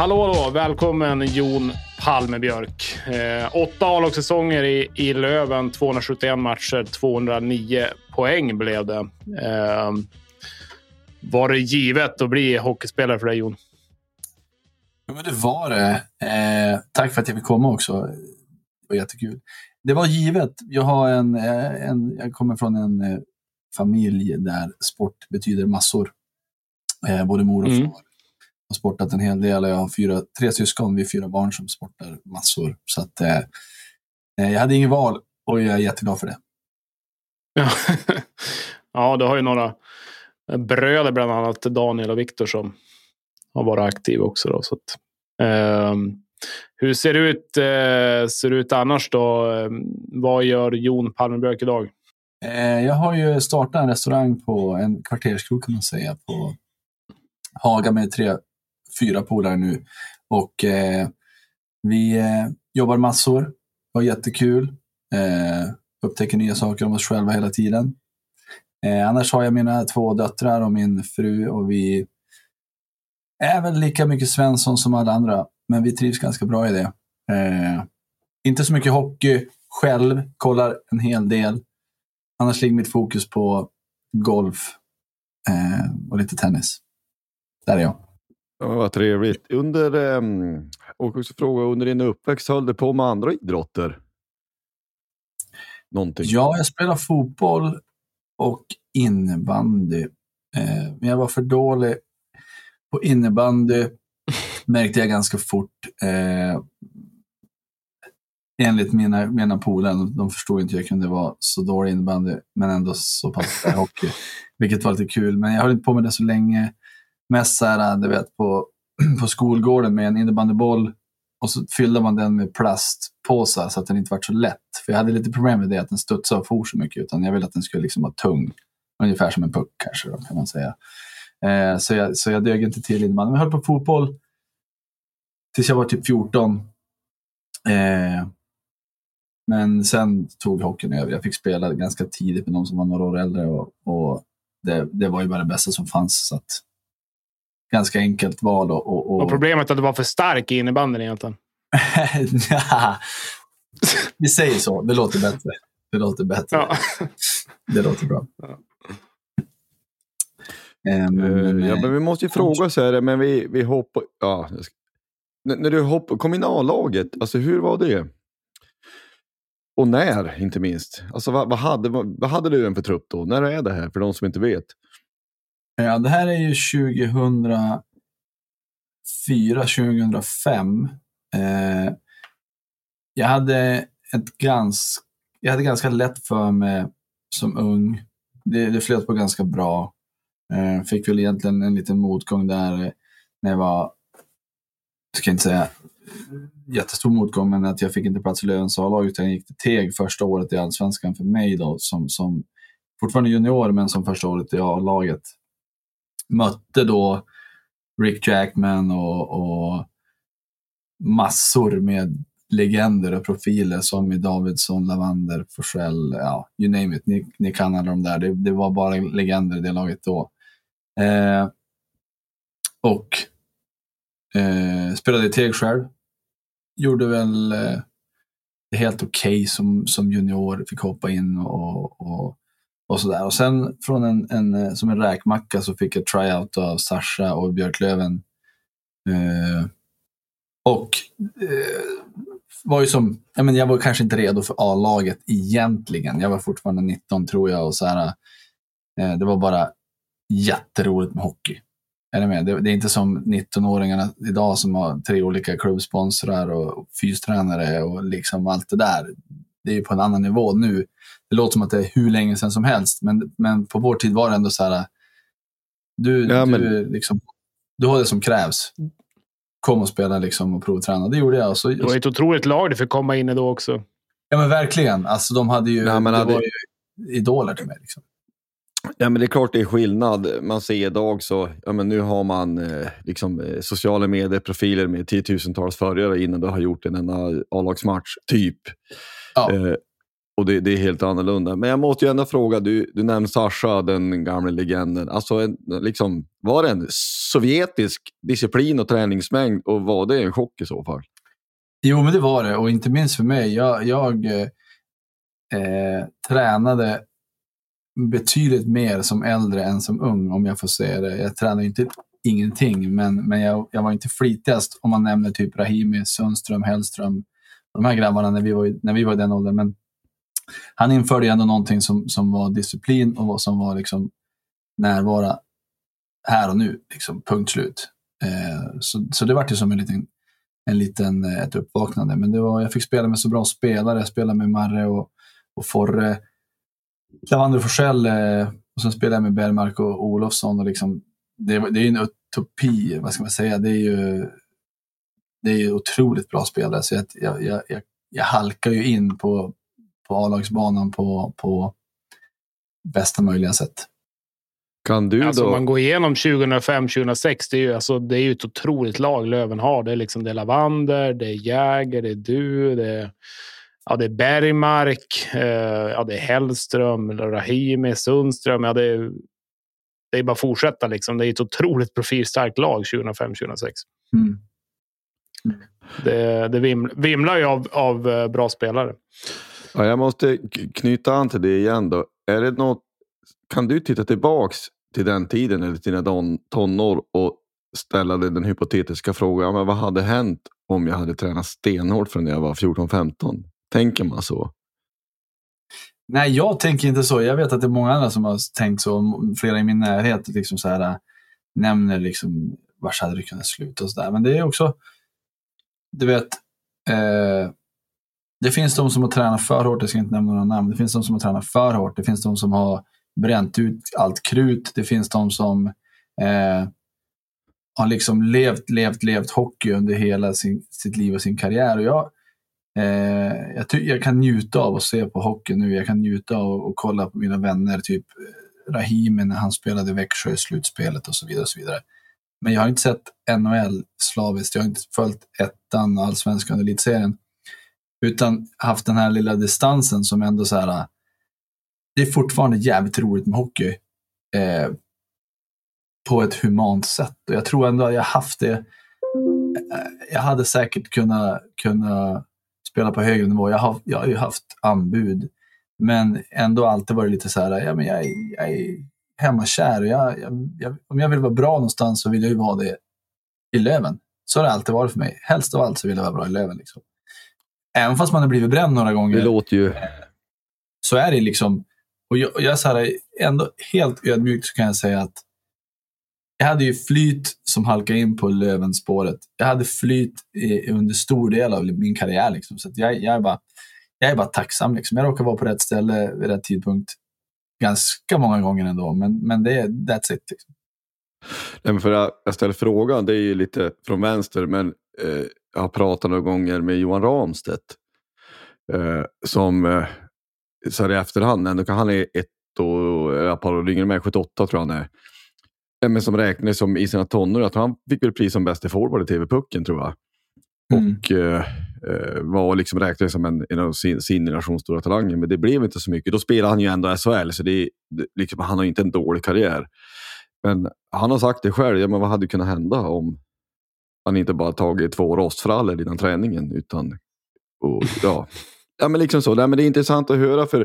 Hallå, hallå! Välkommen Jon Palmebjörk. Eh, åtta A-lagssäsonger i, i Löven, 271 matcher, 209 poäng blev det. Eh, var det givet att bli hockeyspelare för dig Jon? Ja, men det var det. Eh, tack för att jag fick komma också. Det var jättekul. Det var givet. Jag, har en, eh, en, jag kommer från en eh, familj där sport betyder massor. Eh, både mor och Mm. Har sportat en hel del. Jag har fyra, tre syskon, vi är fyra barn som sportar massor. Så att, eh, eh, jag hade ingen val och jag är jätteglad för det. Ja. ja, du har ju några bröder, bland annat Daniel och Viktor, som har varit aktiva också. Då, så att, ehm, hur ser det ut, eh, ser det ut annars då? Ehm, vad gör Jon Palmebjörk idag? Eh, jag har ju startat en restaurang på en kvarterskrog kan man säga på Haga med tre, fyra polare nu. Och eh, vi eh, jobbar massor, har jättekul, eh, upptäcker nya saker om oss själva hela tiden. Eh, annars har jag mina två döttrar och min fru och vi är väl lika mycket Svensson som alla andra, men vi trivs ganska bra i det. Eh, inte så mycket hockey själv, kollar en hel del. Annars ligger mitt fokus på golf eh, och lite tennis. Där är jag. Ja, vad trevligt. Under, um, och också fråga, under din uppväxt höll du på med andra idrotter? Någonting? Ja, jag spelar fotboll och innebandy. Eh, men jag var för dålig på innebandy, märkte jag ganska fort. Eh, enligt mina, mina polare, de, de förstod inte hur jag kunde vara så dålig innebandy, men ändå så pass hockey. Vilket var lite kul, men jag höll inte på med det så länge. Mest så här, äh, du vet, på, på skolgården med en innebandyboll och så fyllde man den med plastpåsar så att den inte var så lätt. För jag hade lite problem med det, att den studsade och for så mycket, utan jag ville att den skulle liksom vara tung. Ungefär som en puck kanske, då, kan man säga. Eh, så, jag, så jag dög inte till innebandy. Men jag höll på fotboll tills jag var typ 14. Eh, men sen tog hockeyn över. Jag fick spela ganska tidigt med de som var några år äldre och, och det, det var ju bara det bästa som fanns. Så att, ganska enkelt val. Och, och, Och och... problemet är att du var för stark i innebandyn egentligen. Nja, Vi säger så. Det låter bättre. Det låter bättre. Ja. Det låter bra. Ja. Men, Eh, ja, eh, men vi måste ju fråga så här, men vi, vi hoppar... Ja, ska- när du hopp, kom in i A-laget, alltså hur var det? Och när, inte minst. Alltså vad, vad, hade, vad, vad hade du en för trupp då? När är det här, för de som inte vet? Ja, det här är ju 2004, 2005. Eh, jag, hade ett gans, jag hade ganska lätt för mig som ung. det, det flöt på ganska bra. Eh, fick väl egentligen en liten motgång där eh, när jag var, jag ska inte säga jättestor motgång, men att jag fick inte plats i Lövens A-lag utan jag gick till Teg första året i Allsvenskan för mig då, som, som fortfarande junior, men som första året i A-laget. Mötte då Rick Jackman och, och massor med legender och profiler som i Davidsson, Lavander, Forsell, ja, you name it. Ni, ni kan alla de där. Det, det var bara legender i det laget då. Eh, och eh, spelade i Teg själv. Gjorde väl eh, helt okej okay som, som junior. Fick hoppa in och, och, och sådär. Och sen från en, en, eh, som en räkmacka så fick jag tryout av Sasha och Björklöven. Eh, och eh, var ju som, jag, men jag var kanske inte redo för A-laget egentligen. Jag var fortfarande 19 tror jag och så här, eh, det var bara jätteroligt med hockey. Är med? Det, det är inte som 19-åringarna idag som har tre olika klubbsponsrar och fystränare och liksom allt det där. Det är på en annan nivå nu. Det låter som att det är hur länge sedan som helst, men, men på vår tid var det ändå så här. Du, ja, men... du, liksom, du har det som krävs kom och spela liksom och provträna. Det gjorde jag. Så, det var ett otroligt lag du fick komma in i då också. Ja, men verkligen. Alltså, de hade ju, Nej, men hade... var ju idoler till mig. Liksom. Ja, men det är klart det är skillnad. Man ser idag så, ja, men nu har man eh, liksom, eh, sociala medier-profiler med tiotusentals följare innan du har gjort en enda A-lagsmatch, typ. Ja. Eh, och det, det, är helt annorlunda. Men jag måste ju ändå fråga, du, du nämnde Sasha, den gamla legenden. Alltså, en, liksom, var det en sovjetisk disciplin och träningsmängd och var det en chock i så fall? Jo, men det var det. Och inte minst för mig. Jag, jag eh, eh, tränade betydligt mer som äldre än som ung, om jag får säga det. Jag tränade inte ingenting, men, men jag, jag var inte flitigast om man nämner typ Rahimi, Sundström, Hellström. De här grabbarna när vi var, när vi var i den åldern. Men han införde ändå någonting som, som var disciplin och som var liksom närvara här och nu, liksom, punkt slut. Eh, så, så det var ju som en liten, en liten, eh, ett uppvaknande. Men det var, jag fick spela med så bra spelare. Jag spelade med Marre och, och Forre, och Forsell eh, och sen spelade jag med Bergmark och Olofsson. Och liksom, det, det är en utopi, vad ska man säga. Det är ju det är ju otroligt bra spelare. Så jag, jag, jag, jag halkar ju in på, på A-lagsbanan på, på bästa möjliga sätt. Kan du alltså, då? Om man går igenom 2005-2006, det är ju alltså, det är ju ett otroligt lag Löven har. Det är liksom det är Lavander, det är Jäger, det är du, det är, ja, det är Bergmark, eh, ja, det är Hellström, Rahimi, Sundström. Ja, det, är, det är bara att fortsätta. Liksom. Det är ett otroligt profilstarkt lag 2005-2006. Mm. Det, det vimlar ju av, av eh, bra spelare. Ja, jag måste knyta an till det igen. Då. Är det något, kan du titta tillbaks till den tiden eller till dina tonår och ställa dig den hypotetiska frågan. Men vad hade hänt om jag hade tränat stenhårt från när jag var 14-15? Tänker man så? Nej, jag tänker inte så. Jag vet att det är många andra som har tänkt så. Flera i min närhet liksom så här, äh, nämner liksom, vars hade det kunnat sluta och så där. Men det är också, du vet, eh, det finns de som har tränat för hårt, jag ska inte nämna några namn. Det finns de som har tränat för hårt. Det finns de som har bränt ut allt krut. Det finns de som eh, har liksom levt, levt, levt hockey under hela sin, sitt liv och sin karriär. Och jag, eh, jag, jag, kan njuta av att se på hockey nu. Jag kan njuta av att kolla på mina vänner, typ eh, Rahimi när han spelade Växjö i slutspelet och så vidare. Och så vidare. Men jag har inte sett NHL slaviskt. Jag har inte följt ettan allsvenskan och elitserien. Utan haft den här lilla distansen som ändå så här. Äh, det är fortfarande jävligt roligt med hockey. Eh, på ett humant sätt. Och jag tror ändå att jag haft det. Eh, jag hade säkert kunnat, kunnat spela på högre nivå. Jag har, jag har ju haft anbud. Men ändå alltid varit lite så här, ja, men jag, jag är hemmakär. Jag, jag, om jag vill vara bra någonstans så vill jag ju vara det i Löven. Så har det alltid varit för mig. Helst av allt så vill jag vara bra i Löven. Liksom. Även fast man har blivit bränd några gånger. Det låter ju... Så är det liksom. Och jag, jag så här, ändå helt ödmjukt så kan jag säga att jag hade ju flyt som halkade in på Lövenspåret. Jag hade flyt i, under stor del av min karriär. Liksom. Så jag, jag, är bara, jag är bara tacksam. Liksom. Jag råkar vara på rätt ställe vid rätt tidpunkt. ganska många gånger ändå. Men, men det är that's it. Liksom. Nej, för jag, jag ställer frågan, det är ju lite från vänster, men eh, jag har pratat några gånger med Johan Ramstedt. Eh, som eh, så här i efterhand, ändå kan han är ett och ett par år yngre med 78 tror jag han är. Eh, men som räknades som i sina tonår, att han fick väl pris som bäste forward i TV-pucken tror jag. Mm. Och eh, eh, var liksom räknades som en, en av sin, sin generations stora talanger. Men det blev inte så mycket. Då spelade han ju ändå SHL, så det, det, liksom, han har inte en dålig karriär. Men han har sagt det själv, ja, men vad hade kunnat hända om han inte bara tagit två rostfrallor innan träningen. Utan, och, ja. ja, men liksom så. Nej, men det är intressant att höra för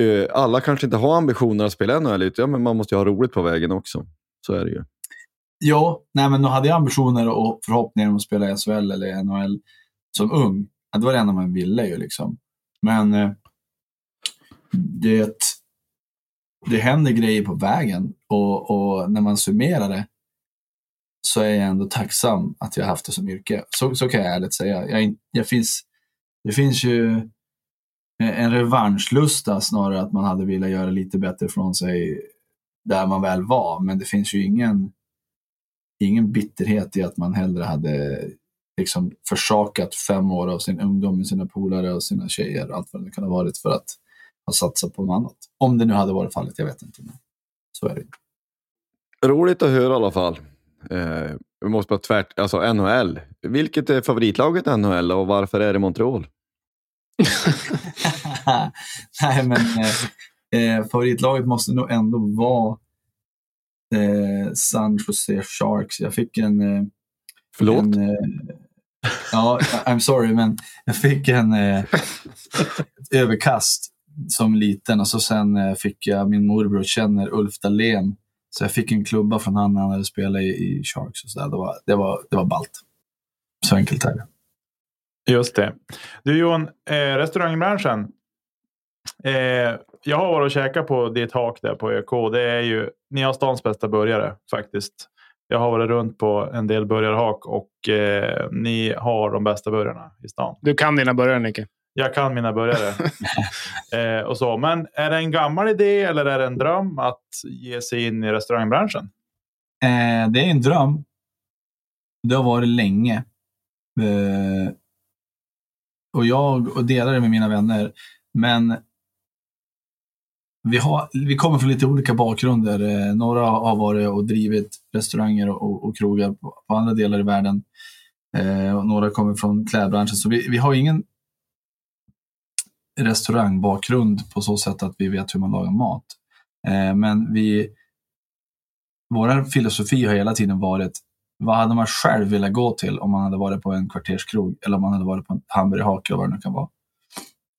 eh, alla kanske inte har ambitioner att spela NHL. Ja, men man måste ju ha roligt på vägen också. Så är det ju. Ja, nej, men då hade jag ambitioner och förhoppningar om att spela i SHL eller NHL som ung. Ja, det var det enda man ville ju liksom. Men eh, det, det händer grejer på vägen och, och, när man summerar det så är jag ändå tacksam att jag haft det som yrke. Så, så kan jag ärligt säga. Jag, jag finns, det finns ju en revanschlusta snarare att man hade velat göra lite bättre från sig där man väl var. Men det finns ju ingen, ingen bitterhet i att man hellre hade liksom försakat fem år av sin ungdom med sina polare och sina tjejer, allt vad det kan ha varit för att ha satsat på något annat. Om det nu hade varit fallet, jag vet inte. Men så är det. Roligt att höra i alla fall. Eh, vi måste bara tvärt, alltså NHL. Vilket är favoritlaget i NHL och varför är det Montreal? Nej, men eh, eh, favoritlaget måste nog ändå vara eh, San Jose Sharks. Jag fick en... Eh, Förlåt? En, eh, ja, I'm sorry, men jag fick en eh, överkast som liten och så sen eh, fick jag, min morbror känner Ulf Dahlén, så jag fick en klubba från han när han hade spelat i, i Sharks. Och så där. Det, var, det, var, det var ballt. Så enkelt är det. Just det. Du Johan, eh, restaurangbranschen. Eh, jag har varit och käkat på ditt hak där på ÖK. Det är ju, ni har stans bästa burgare faktiskt. Jag har varit runt på en del burgarhak och eh, ni har de bästa burgarna i stan. Du kan dina burgare, Nicke. Jag kan mina burgare. eh, och så. Men är det en gammal idé eller är det en dröm att ge sig in i restaurangbranschen? Eh, det är en dröm. Det har varit länge. Eh, och jag och delar det med mina vänner. Men vi, har, vi kommer från lite olika bakgrunder. Eh, några har varit och drivit restauranger och, och krogar på, på, andra delar i världen. Eh, och några kommer från klädbranschen. Så vi, vi har ingen restaurangbakgrund på så sätt att vi vet hur man lagar mat. Eh, men vi, vår filosofi har hela tiden varit vad hade man själv velat gå till om man hade varit på en kvarterskrog eller om man hade varit på en hamburgerhake eller vad det nu kan vara.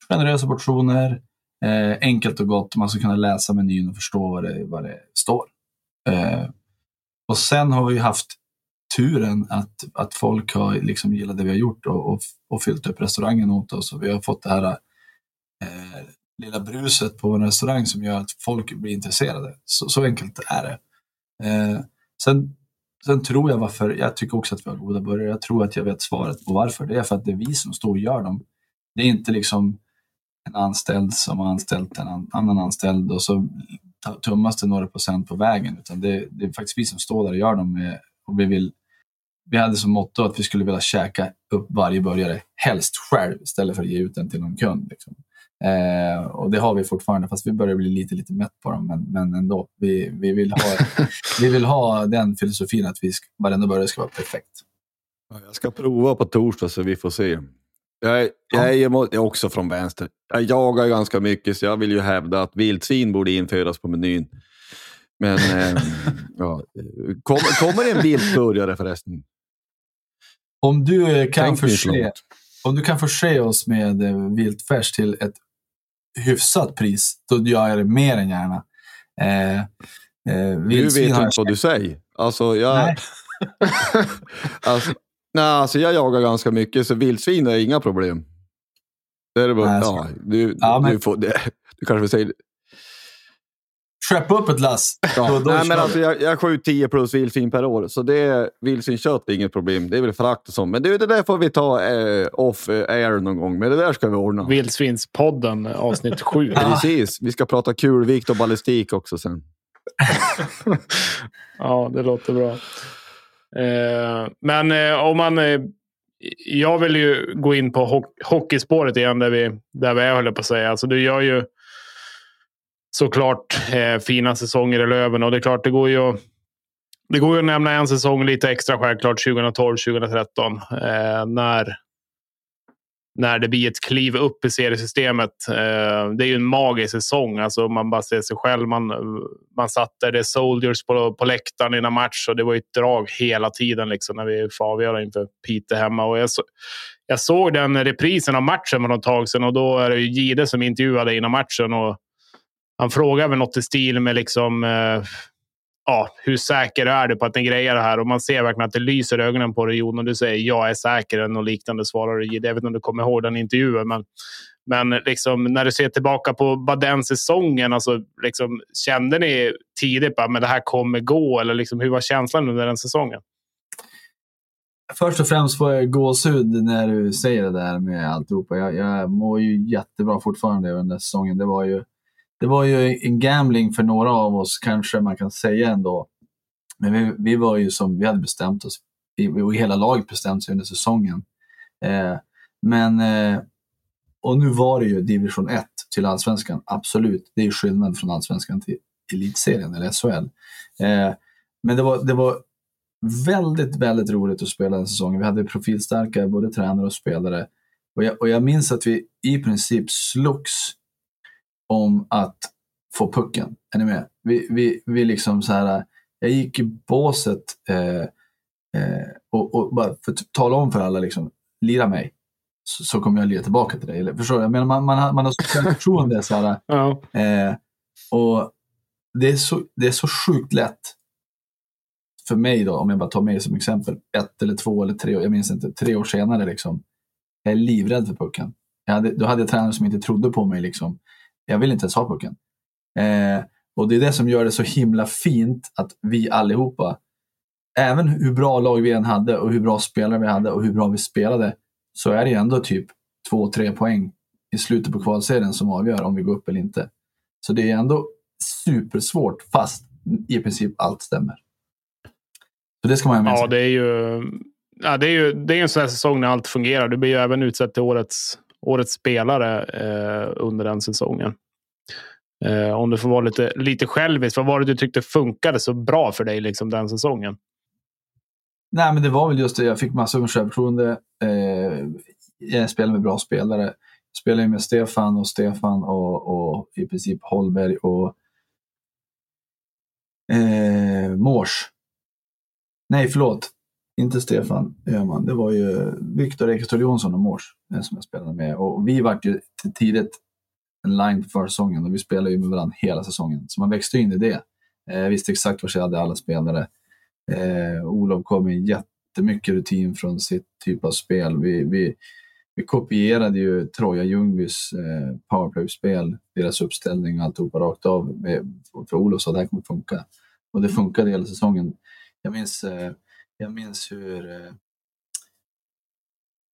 Generösa portioner, eh, enkelt och gott. Man ska kunna läsa menyn och förstå vad det, vad det står. Eh, och sen har vi haft turen att, att folk har liksom gillat det vi har gjort och, och, och fyllt upp restaurangen åt oss. Och vi har fått det här eh, lilla bruset på en restaurang som gör att folk blir intresserade. Så, så enkelt är det. Eh, sen Sen tror jag varför, jag tycker också att vi har goda burgare. Jag tror att jag vet svaret på varför. Det är för att det är vi som står och gör dem. Det är inte liksom en anställd som har anställt en annan anställd och så tummas det några procent på vägen. Utan det, det är faktiskt vi som står där och gör dem. Med, och vi, vill, vi hade som motto att vi skulle vilja käka upp varje burgare, helst själv, istället för att ge ut den till någon kund. Liksom. Eh, och det har vi fortfarande, fast vi börjar bli lite, lite mätt på dem. Men, men ändå, vi, vi, vill ha, vi vill ha den filosofin att vi ska, varenda burgare ska vara perfekt. Jag ska prova på torsdag så vi får se. Jag, jag, jag är också från vänster. Jag jagar ganska mycket så jag vill ju hävda att vildsvin borde införas på menyn. Men eh, ja. kommer, kommer det en viltburgare förresten? Om du, kan förse, om du kan förse oss med eh, viltfärs till ett hyfsat pris, då gör jag det mer än gärna. Eh, eh, du vet inte vad du säger. Alltså, jag... Nej. alltså, nej, alltså, jag jagar ganska mycket, så vildsvin är inga problem. Det är bara, nej, ja, du, ja, men... du, får, det, du kanske vill Skeppa upp ett lass. Ja. Då, då Nej, kör men vi. alltså, jag, jag skjuter 10 plus vildsvin per år, så det vildsvinskött är inget problem. Det är väl frakt och sånt. Men du, det där får vi ta eh, off air någon gång. Men det där ska vi ordna. Vildsvinspodden avsnitt sju. Precis. Vi ska prata kulvikt och ballistik också sen. Ja, det låter bra. Eh, men eh, om man... Eh, jag vill ju gå in på ho hockeyspåret igen, där vi, där vi är, höll jag på att säga. Alltså, du gör ju såklart eh, fina säsonger i Löven och det är klart, det går ju att det går ju att nämna en säsong lite extra självklart, 2012-2013. Eh, när, när det blir ett kliv upp i seriesystemet. Eh, det är ju en magisk säsong. Alltså, man bara ser sig själv. Man, man satt där, det är soldiers på, på läktaren innan match och det var ju ett drag hela tiden liksom, när vi får avgöra inför Piteå hemma. Och jag, så, jag såg den reprisen av matchen för något tag sedan och då är det ju Gide som intervjuade innan matchen. Och han frågar väl något i stil med liksom, eh, ja, hur säker är du på att den grejer det här? Och man ser verkligen att det lyser i ögonen på dig, Jon, och du säger jag är säker. och något liknande svarar du. Jag vet inte om du kommer ihåg den intervjun, men, men liksom, när du ser tillbaka på bara den säsongen, alltså, liksom, kände ni tidigt att det här kommer gå? Eller liksom, hur var känslan under den säsongen? Först och främst får jag gåshud när du säger det där med alltihopa. Jag, jag mår ju jättebra fortfarande under säsongen. Det var ju det var ju en gambling för några av oss, kanske man kan säga ändå. Men vi, vi var ju som vi hade bestämt oss. Vi, och hela laget bestämt sig under säsongen. Eh, men, eh, och nu var det ju division 1 till allsvenskan, absolut. Det är ju skillnad från allsvenskan till elitserien eller SHL. Eh, men det var, det var väldigt, väldigt roligt att spela den säsongen. Vi hade profilstarka både tränare och spelare. Och jag, och jag minns att vi i princip slogs om att få pucken. Är ni med? Vi, vi, vi liksom så här, jag gick i båset eh, eh, och, och bara för att tala om för alla, liksom, lira mig. Så, så kommer jag lira tillbaka till dig. Eller, förstår du? Jag menar, man, man, har, man har så självförtroende. Så här, eh, och det är, så, det är så sjukt lätt för mig då, om jag bara tar mig som exempel, ett eller två eller tre, jag minns inte, tre år senare liksom. Jag är livrädd för pucken. Jag hade, då hade jag tränare som inte trodde på mig. Liksom. Jag vill inte ens ha pucken. Eh, och det är det som gör det så himla fint att vi allihopa, även hur bra lag vi än hade och hur bra spelare vi hade och hur bra vi spelade, så är det ju ändå typ två, tre poäng i slutet på kvalserien som avgör om vi går upp eller inte. Så det är ändå supersvårt fast i princip allt stämmer. Så det ska man ha med Ja, sig. det är ju, ja, det är ju det är en sån här säsong när allt fungerar. Du blir ju även utsedd till årets, årets spelare eh, under den säsongen. Eh, om du får vara lite, lite självisk, vad var det du tyckte funkade så bra för dig liksom, den säsongen? Nej, men det var väl just det. Jag fick massor med självförtroende. Eh, jag spelade med bra spelare. Jag spelade med Stefan och Stefan och, och i princip Holberg och eh, Mors. Nej, förlåt. Inte Stefan Öhman. Det var ju Viktor Ekeståhl Jonsson och Mors eh, som jag spelade med. Och vi var ju tidigt en line på försäsongen och vi spelade ju med varandra hela säsongen. Så man växte in i det. Jag visste exakt var jag hade alla spelare. Eh, Olof kom med jättemycket rutin från sitt typ av spel. Vi, vi, vi kopierade ju Troja Ljungbys eh, powerplay-spel, deras uppställning och alltihopa rakt av. Med, för Olof sa att det här kommer funka. Och det funkade hela säsongen. Jag minns, eh, jag minns hur... Eh,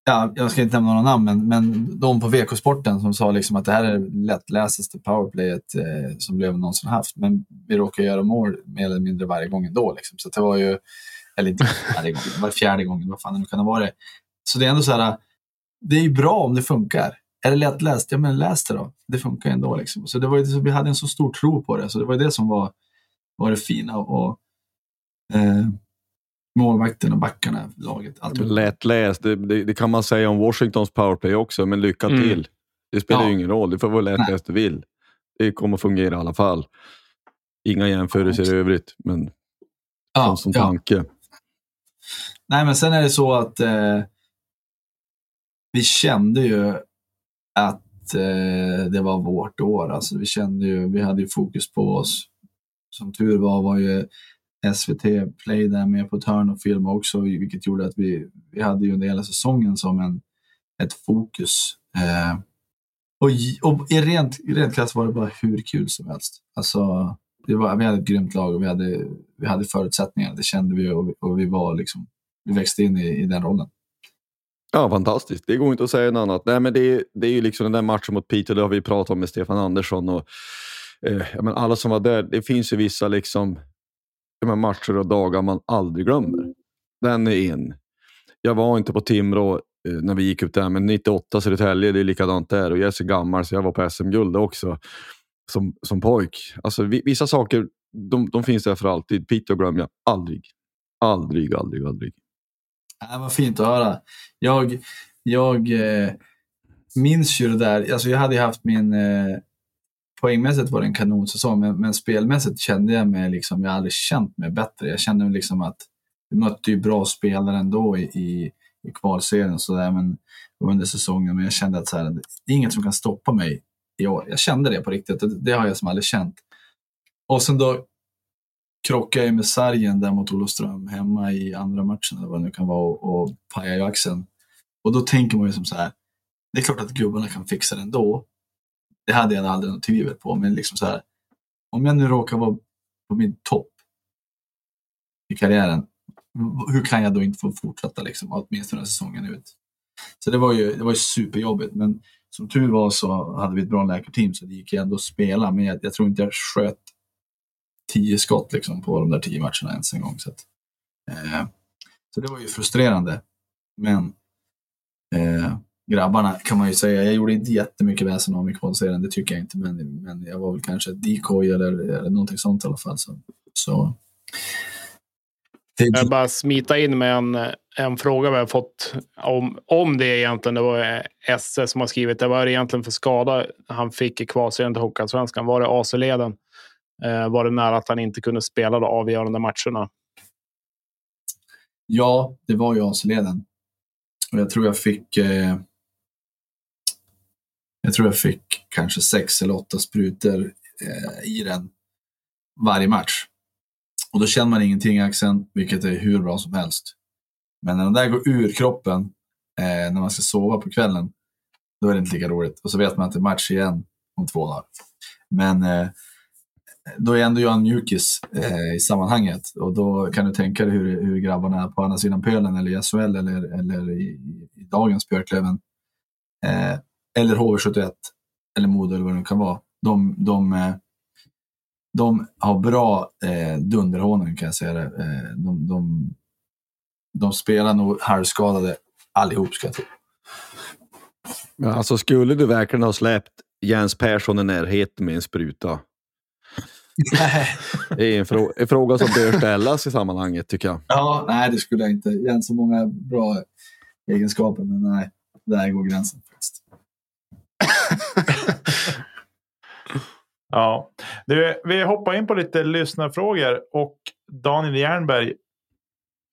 ja, jag ska inte nämna några namn, men, men de på VK-sporten som sa liksom att det här är det lättläsaste powerplayet eh, som Löven någonsin haft. Men vi råkar göra mål mer eller mindre varje gång ändå. Liksom. Så det var ju, eller inte varje gång, det var fjärde gången, vad fan det nu kan ha varit. Så det är ändå så här, det är ju bra om det funkar. Är det lättläst? Ja, men läs det då. Det funkar ändå. Liksom. Så det var ju, vi hade en så stor tro på det. Så det var det som var, var det fina. Och, eh, målvakten och backarna, laget. Allt. Lättläst, det, det, det kan man säga om Washingtons powerplay också, men lycka Mm. till. Det spelar Ja. ju ingen roll, det får vara lättläst du vill. Det kommer att fungera i alla fall. Inga jämförelser i övrigt, men Ja, som ja. tanke. Nej, men sen är det så att eh, vi kände ju att eh, det var vårt år. Alltså, vi, kände ju, vi hade ju fokus på oss. Som tur var var ju SVT Play där med på ett hörn och film också, vilket gjorde att vi, vi hade ju under hela säsongen som en, ett fokus. Eh, och, i- och i rent, i rent klass var det bara hur kul som helst. Alltså, det var, vi hade ett grymt lag och vi hade, vi hade förutsättningar. Det kände vi och, vi- och vi var liksom, vi växte in i, i den rollen. Ja, fantastiskt. Det går inte att säga något annat. Nej, men det, är- det är ju liksom den där matchen mot Piteå, det har vi pratat om med Stefan Andersson. Och, eh, alla som var där, det finns ju vissa liksom, de här matcher och dagar man aldrig glömmer. Den är in. Jag var inte på Timrå eh, när vi gick upp där, men 98 Södertälje, det är likadant där. Och jag är så gammal så jag var på SM-guld också som, som pojk. Alltså, vissa saker, de, de finns där för alltid. Piteå glömmer jag aldrig. Aldrig, aldrig, aldrig. Äh, vad fint att höra. Jag, jag eh, minns ju det där. Alltså jag hade ju haft min... Eh, poängmässigt var det en kanonsäsong, men, men spelmässigt kände jag mig liksom... Jag har aldrig känt mig bättre. Jag kände liksom att vi mötte ju bra spelare ändå i, i, i kvalserien och sådär, men under säsongen. Men jag kände att så här, det är inget som kan stoppa mig i år. Jag kände det på riktigt. Det, det har jag som aldrig känt. Och sen då krockade jag med sargen där mot Olofström hemma i andra matchen eller vad det nu kan vara och, och pajade axeln. Och då tänker man ju som så här, det är klart att gubbarna kan fixa det ändå. Det hade jag aldrig något tvivel på, men liksom så här, om jag nu råkar vara på min topp i karriären, hur kan jag då inte få fortsätta liksom, åtminstone säsongen ut? Så det var ju, det var ju superjobbigt, men som tur var så hade vi ett bra läkarteam så det gick ju ändå att spela, men jag, jag tror inte jag sköt tio skott liksom på de där tio matcherna ens en gång. Så, att, eh, så det var ju frustrerande. Men eh, grabbarna kan man ju säga, jag gjorde inte jättemycket väsen av mig i kvalserien, det tycker jag inte, men, men jag var väl kanske decoy eller, eller någonting sånt i alla fall. Så, så Jag bara smita in med en, en fråga vi har fått om, om det egentligen. Det var Esse som har skrivit. Det var det egentligen för skada han fick i kvalserien till Hockeyallsvenskan? Var det AC-leden? Eh, var det nära att han inte kunde spela de avgörande matcherna? Ja, det var ju AC-leden. Och jag tror jag fick eh, jag tror jag fick kanske sex eller åtta sprutor eh, i den varje match. Och då känner man ingenting i axeln, vilket är hur bra som helst. Men när den där går ur kroppen, eh, när man ska sova på kvällen, då är det inte lika roligt. Och så vet man att det är match igen om två dagar. Men eh, då är ändå jag en mjukis eh, i sammanhanget. Och då kan du tänka dig hur, hur grabbarna på andra sidan pölen eller i SHL eller, eller i, i dagens Björklöven eh, eller HV71 eller Modo eller vad det nu kan vara. De, de, eh, de har bra eh, dunderhonung kan jag säga det. Eh, de, de, de spelar nog halvskadade allihop ska jag tro. Ja, Alltså skulle du verkligen ha släppt Jens Persson i närheten med en spruta? Det är en, frå- en fråga som bör ställas i sammanhanget tycker jag. Ja, nej det skulle jag inte. Jens har många bra egenskaper, men nej, där går gränsen. Ja, du, vi hoppar in på lite lyssnarfrågor och Daniel Jernberg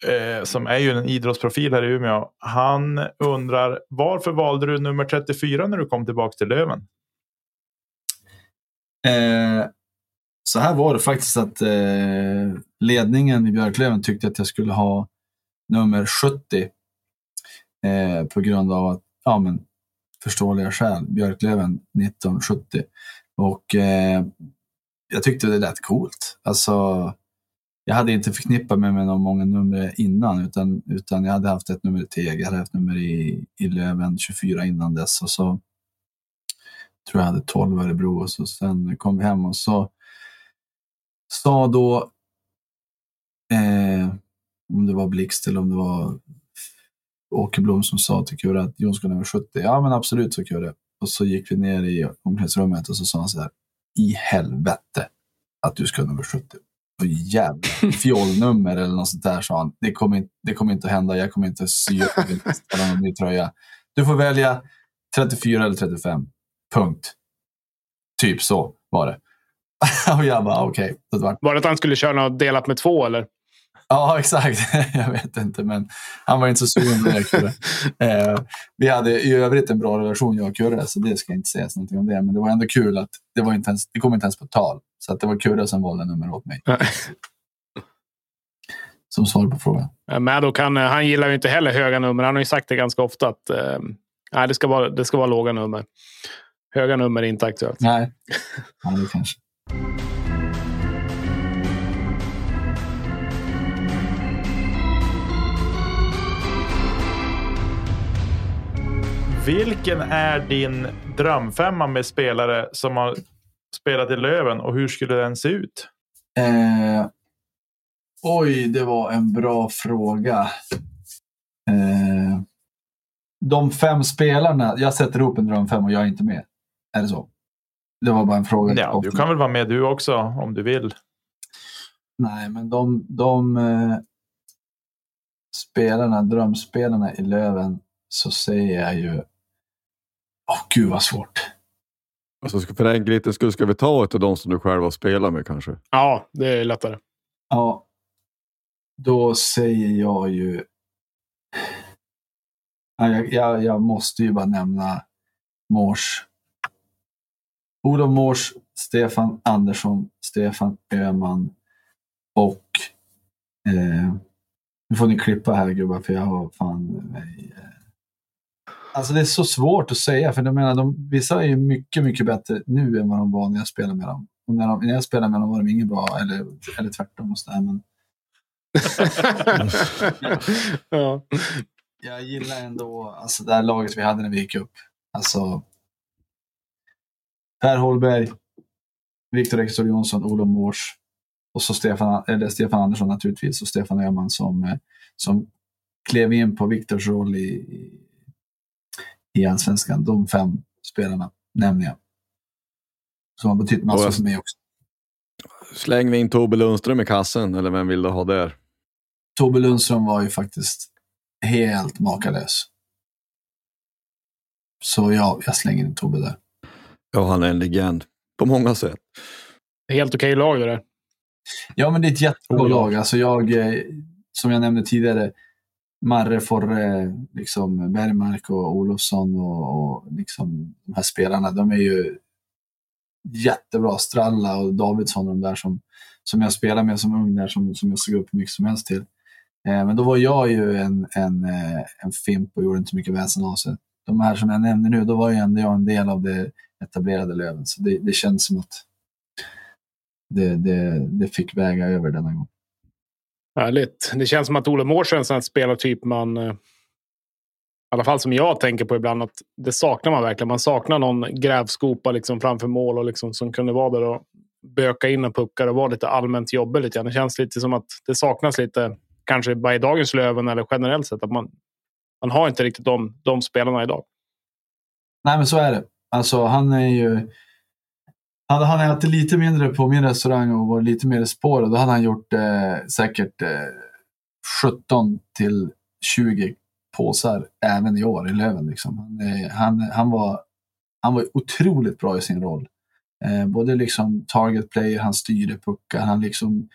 eh, som är ju en idrottsprofil här i Umeå. Han undrar varför valde du nummer 34 när du kom tillbaka till Löven? Eh, så här var det faktiskt att eh, ledningen i Björklöven tyckte att jag skulle ha nummer 70 eh, på grund av att, ja men förståeliga skäl, Björklöven 1970. Och eh, jag tyckte det lät coolt. Alltså, jag hade inte förknippat mig med någon många nummer innan, utan, utan jag hade haft ett nummer i Teg, jag hade haft nummer i, i Löven 24 innan dess. Och så tror jag hade 12 Örebro och så sen kom vi hem och så sa då eh, om det var Blixt eller om det var Åkerblom som sa till Kurre att Jon ska nummer 70. Ja men absolut så Kurre. Och så gick vi ner i omklädningsrummet och så sa han så här. I helvete att du ska nummer 70. Och jävla fjollnummer eller något sånt där sa han. Det kommer, inte, det kommer inte att hända. Jag kommer inte sy upp någon ny tröja. Du får välja 34 eller 35. Punkt. Typ så var det. och jag bara okej. Okay. Var... Var det att han skulle köra något delat med två eller? Ja, exakt. jag vet inte, men han var inte så sugen på det. Eh, vi hade i övrigt en bra relation, jag och Kurre, så det ska inte sägas någonting om det. Men det var ändå kul att det, var inte ens, det kom inte ens på tal. Så att det var Kurre som valde nummer åt mig. som svar på frågan. Maddo kan, han gillar ju inte heller höga nummer. Han har ju sagt det ganska ofta att eh, nej, det, ska vara, det ska vara låga nummer. Höga nummer är inte aktuellt. Nej, ja, det kanske. Vilken är din drömfemma med spelare som har spelat i Löven och hur skulle den se ut? Eh, oj, det var en bra fråga. Eh, de fem spelarna, jag sätter ihop en drömfem och jag är inte med. Är det så? Det var bara en fråga. Ja, du kan väl vara med du också om du vill. Nej, men de, de eh, spelarna, drömspelarna i Löven, så säger jag ju... Oh, gud vad svårt. Alltså, för enkelhetens skull, ska vi ta ett av de som du själv har spelat med kanske? Ja, det är lättare. Ja. Då säger jag ju... Jag, jag, jag måste ju bara nämna Mors. Olof Mors, Stefan Andersson, Stefan Öhman och eh, nu får ni klippa här gubbar för jag har fan mig. Eh. Alltså det är så svårt att säga för jag menar, de, vissa är ju mycket, mycket bättre nu än vad de var när jag spelade med dem. Och när, de, när jag spelade med dem var de inget bra eller, eller tvärtom. Och sådär, men... ja. Jag gillar ändå alltså, det här laget vi hade när vi gick upp. Alltså, Per Holberg, Viktor Ekström Jonsson, Olof Mors, och så Stefan, eller Stefan Andersson naturligtvis och Stefan Öhman som, eh, som klev in på Viktors roll i, i allsvenskan. De fem spelarna nämner jag. Som har betytt massor för mig också. Släng vi in Tobbe Lundström i kassen, eller vem vill du ha där? Tobbe Lundström var ju faktiskt helt makalös. Så ja, jag slänger in Tobbe där. Ja, han är en legend på många sätt. Helt okej okay lag det där. Ja, men det är ett jättebra oh, lag. Alltså jag, eh, som jag nämnde tidigare, Marre, Forre, liksom Bergmark och Olofsson och, och liksom de här spelarna, de är ju jättebra. Stralla och Davidsson, de där som, som jag spelade med som ung där, som, som jag såg upp mycket som helst till. Eh, men då var jag ju en, en, eh, en fimp och gjorde inte mycket väsen av sig. De här som jag nämnde nu, då var ju ändå jag en del av det etablerade Löven. Så det, det känns som att det, det, det fick väga över denna gång. Härligt. Det känns som att Ole Mårts är en sån spelartyp man, eh, i alla fall som jag tänker på ibland, att det saknar man verkligen. Man saknar någon grävskopa liksom framför mål och liksom som kunde vara där och böka in och puckar och vara lite allmänt jobbig. Lite. Det känns lite som att det saknas lite, kanske bara i dagens Löven eller generellt sett, att man, man har inte riktigt de, de spelarna idag. Nej, men så är det. Alltså, han är ju hade han ätit lite mindre på min restaurang och varit lite mer i spåret, då hade han gjort eh, säkert eh, 17 till 20 påsar även i år i Löven. Liksom. Han, eh, han, han, var, han var otroligt bra i sin roll. Eh, både liksom target play, han styrde puckar, han liksom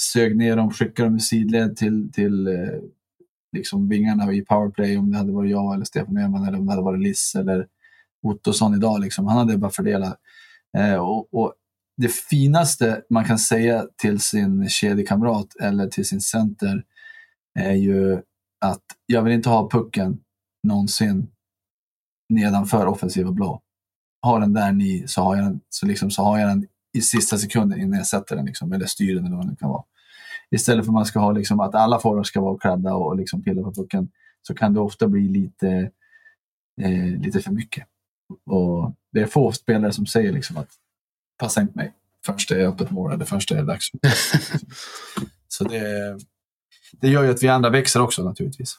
sög ner dem, skickade dem i sidled till, till eh, liksom vingarna i powerplay om det hade varit jag eller Stefan Öhman eller om det hade varit Liss eller Ottosson idag. Liksom. Han hade bara fördelat Eh, Eh, och, och, det finaste man kan säga till sin kedjekamrat eller till sin center är ju att jag vill inte ha pucken någonsin nedanför offensiva blå. Har den där ni så har jag den, så liksom, så har jag den i sista sekunden innan jag sätter den, liksom, eller styr den eller vad det kan vara. Istället för att man ska ha liksom, att alla forwards ska vara klädda och liksom pilla på pucken så kan det ofta bli lite, eh, lite för mycket. Och det är få spelare som säger liksom att passa inte mig. Först är öppet mål eller först är det dags. Så det, det gör ju att vi andra växer också naturligtvis.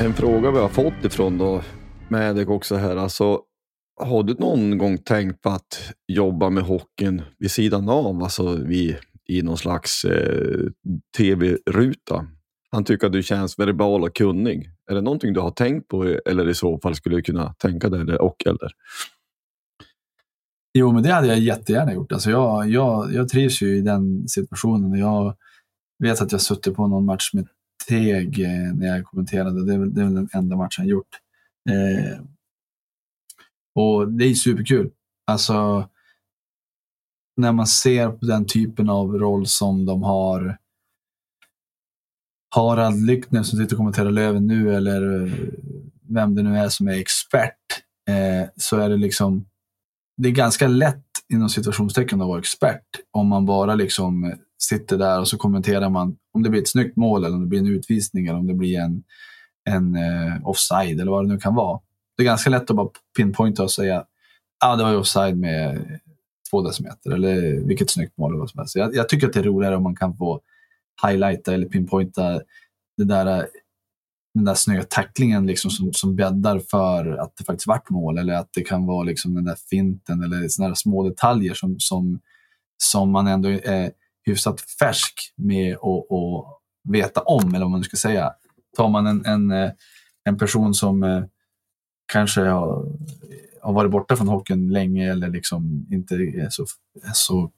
En fråga vi har fått ifrån då med dig också här. Alltså, har du någon gång tänkt på att jobba med hockeyn vid sidan av? Alltså vi i någon slags eh, tv-ruta. Han tycker att du känns verbal och kunnig. Är det någonting du har tänkt på eller i så fall skulle du kunna tänka dig det och eller? Jo, men det hade jag jättegärna gjort. Alltså jag, jag, jag trivs ju i den situationen. Jag vet att jag suttit på någon match med Teg eh, när jag kommenterade. Det är, väl, det är väl den enda matchen jag gjort. Eh, och det är superkul. Alltså, när man ser på den typen av roll som de har Harald Lyckner som sitter och kommenterar Löven nu eller eh, vem det nu är som är expert eh, så är det liksom det är ganska lätt inom situationstecken att vara expert om man bara liksom sitter där och så kommenterar man om det blir ett snyggt mål eller om det blir en utvisning eller om det blir en, en eh, offside eller vad det nu kan vara. Det är ganska lätt att bara pinpointa och säga ah, det var ju offside med två decimeter eller vilket snyggt mål det var som helst. Jag, jag tycker att det är roligare om man kan få highlighta eller pinpointa det där, den där snygga tacklingen liksom som, som bäddar för att det faktiskt vart mål eller att det kan vara liksom den där finten eller sådana små detaljer som, som, som man ändå är hyfsat färsk med att veta om, eller vad man ska säga. Tar man en, en, en person som eh, kanske har, har varit borta från hockeyn länge eller liksom inte är så, är så